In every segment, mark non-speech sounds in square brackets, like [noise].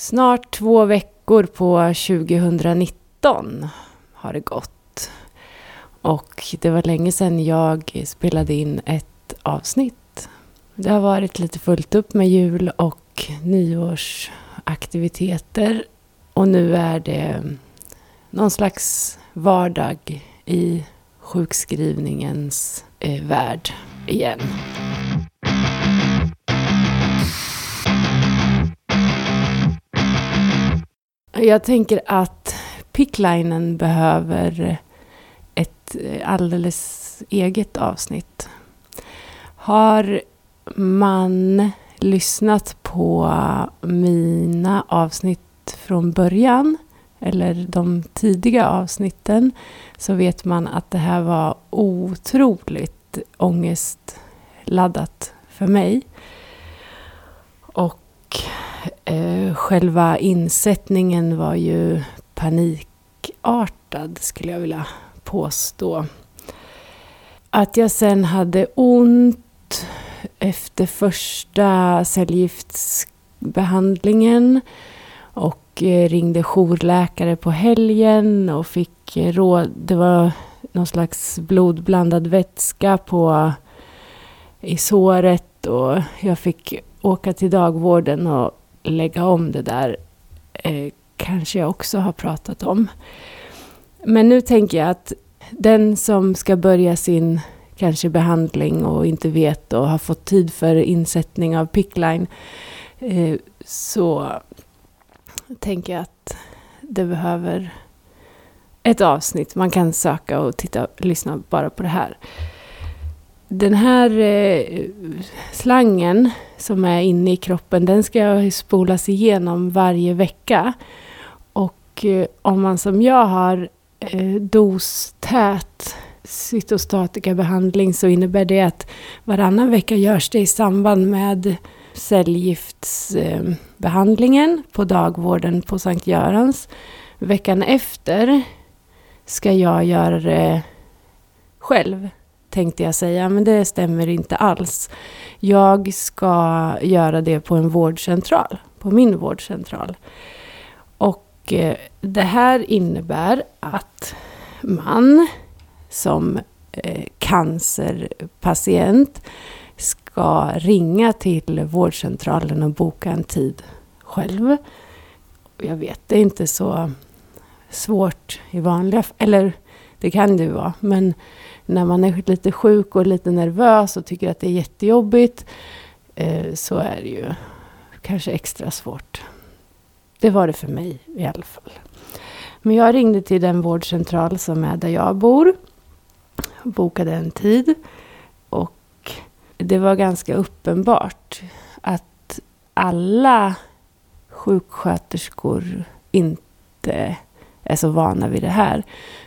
Snart två veckor på 2019 har det gått. Och det var länge sedan jag spelade in ett avsnitt. Det har varit lite fullt upp med jul och nyårsaktiviteter. Och nu är det någon slags vardag i sjukskrivningens eh, värld igen. Jag tänker att picklinen behöver ett eh, alldeles eget avsnitt. Har man lyssnat på mina avsnitt från början eller de tidiga avsnitten så vet man att det här var otroligt ångestladdat för mig. Eh, själva insättningen var ju panikartad skulle jag vilja påstå. Att jag sen hade ont efter första cellgiftsbehandlingen och eh, ringde jourläkare på helgen och fick råd. Det var någon slags blodblandad vätska på, i såret och jag fick åka till dagvården och lägga om det där. Eh, kanske jag också har pratat om. Men nu tänker jag att den som ska börja sin kanske behandling och inte vet och har fått tid för insättning av pickline eh, så tänker jag att det behöver ett avsnitt. Man kan söka och titta, lyssna bara på det här. Den här eh, slangen som är inne i kroppen, den ska spolas igenom varje vecka. Och eh, om man som jag har eh, dostät cytostatikabehandling så innebär det att varannan vecka görs det i samband med cellgiftsbehandlingen på dagvården på Sankt Görans. Veckan efter ska jag göra det själv, tänkte jag säga. Men det stämmer inte alls. Jag ska göra det på en vårdcentral, på min vårdcentral. Och eh, det här innebär att man som eh, cancerpatient ska ringa till vårdcentralen och boka en tid själv. Jag vet, det är inte så svårt i vanliga fall. Eller det kan det ju vara. Men när man är lite sjuk och lite nervös och tycker att det är jättejobbigt eh, så är det ju kanske extra svårt. Det var det för mig i alla fall. Men jag ringde till den vårdcentral som är där jag bor. Bokade en tid. Och det var ganska uppenbart att alla sjuksköterskor inte är så vana vid det här.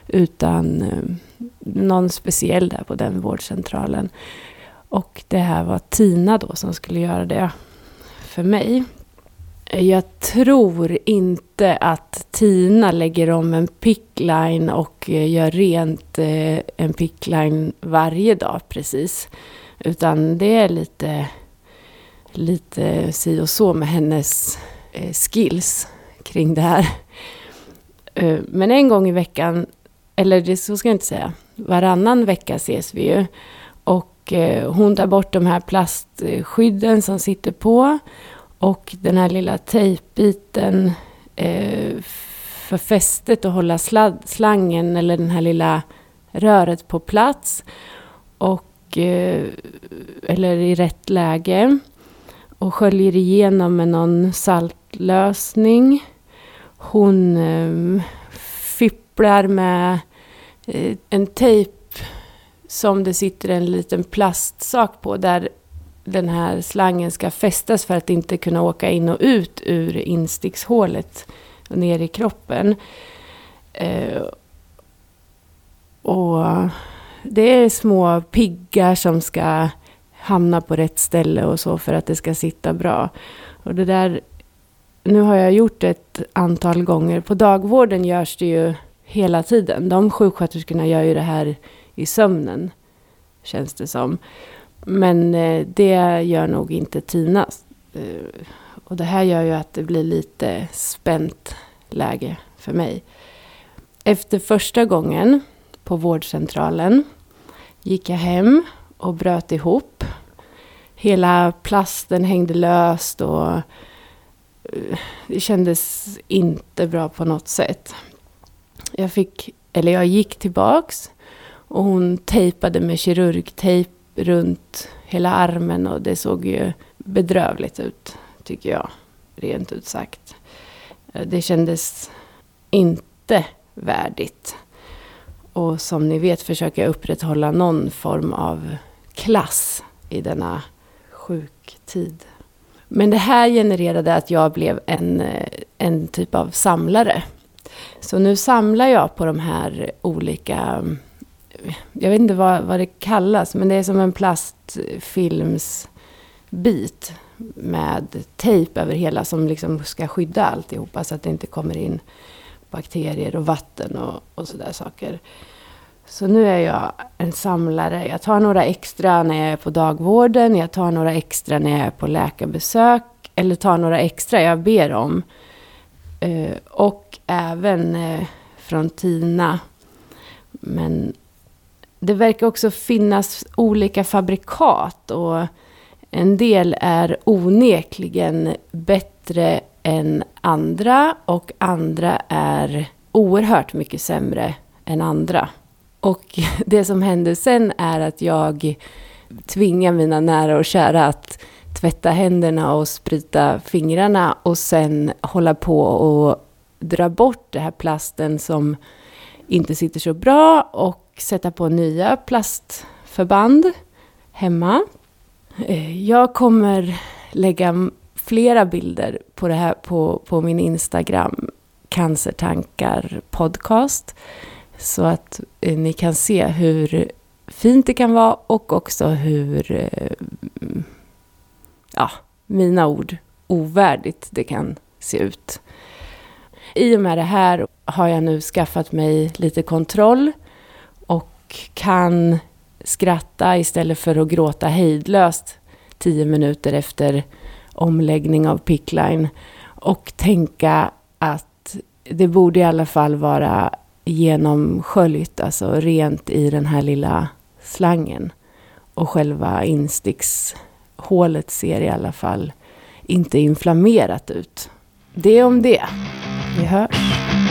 Utan eh, någon speciell där på den vårdcentralen. Och det här var Tina då som skulle göra det för mig. Jag tror inte att Tina lägger om en pickline och eh, gör rent eh, en pickline varje dag precis. Utan det är lite, lite si och så med hennes skills kring det här. Eh, men en gång i veckan, eller det så ska jag inte säga, varannan vecka ses vi ju. Och eh, hon tar bort de här plastskydden som sitter på. Och den här lilla tejpbiten eh, för fästet och hålla sladd, slangen eller den här lilla röret på plats. Och, eller i rätt läge. Och sköljer igenom med någon saltlösning. Hon eh, fipplar med Eh, en tejp som det sitter en liten plastsak på där den här slangen ska fästas för att inte kunna åka in och ut ur instickshålet och ner i kroppen. Eh, och det är små piggar som ska hamna på rätt ställe och så för att det ska sitta bra. Och det där, nu har jag gjort det ett antal gånger. På dagvården görs det ju hela tiden. De sjuksköterskorna gör ju det här i sömnen, känns det som. Men eh, det gör nog inte Tina. Eh, och det här gör ju att det blir lite spänt läge för mig. Efter första gången på vårdcentralen gick jag hem och bröt ihop. Hela plasten hängde löst och det kändes inte bra på något sätt. Jag fick, eller jag gick tillbaks och hon tejpade med kirurgtejp runt hela armen och det såg ju bedrövligt ut, tycker jag. Rent ut sagt. Eh, det kändes inte värdigt. Och som ni vet försöker jag upprätthålla någon form av klass i denna sjuktid. Men det här genererade att jag blev en, eh, en typ av samlare. Så nu samlar jag på de här olika, jag vet inte vad, vad det kallas, men det är som en plastfilmsbit med tejp över hela som liksom ska skydda alltihopa så att det inte kommer in bakterier och vatten och, och sådär saker. Så nu är jag en samlare. Jag tar några extra när jag är på dagvården. Jag tar några extra när jag är på läkarbesök. Eller tar några extra jag ber om. Eh, och även eh, från Tina. Men det verkar också finnas olika fabrikat. Och en del är onekligen bättre än andra. Och andra är oerhört mycket sämre än andra. Och [laughs] det som händer sen är att jag tvingar mina nära och kära att tvätta händerna och sprita fingrarna och sen hålla på och dra bort den här plasten som inte sitter så bra och sätta på nya plastförband hemma. Eh, jag kommer lägga flera bilder på det här på, på min Instagram, Cancertankar podcast. Så att eh, ni kan se hur fint det kan vara och också hur, eh, mm, ja, mina ord, ovärdigt det kan se ut. I och med det här har jag nu skaffat mig lite kontroll och kan skratta istället för att gråta hejdlöst tio minuter efter omläggning av pickline och tänka att det borde i alla fall vara genomsköljt, alltså rent i den här lilla slangen. Och själva instickshålet ser i alla fall inte inflammerat ut. Det om det. Vi hörs.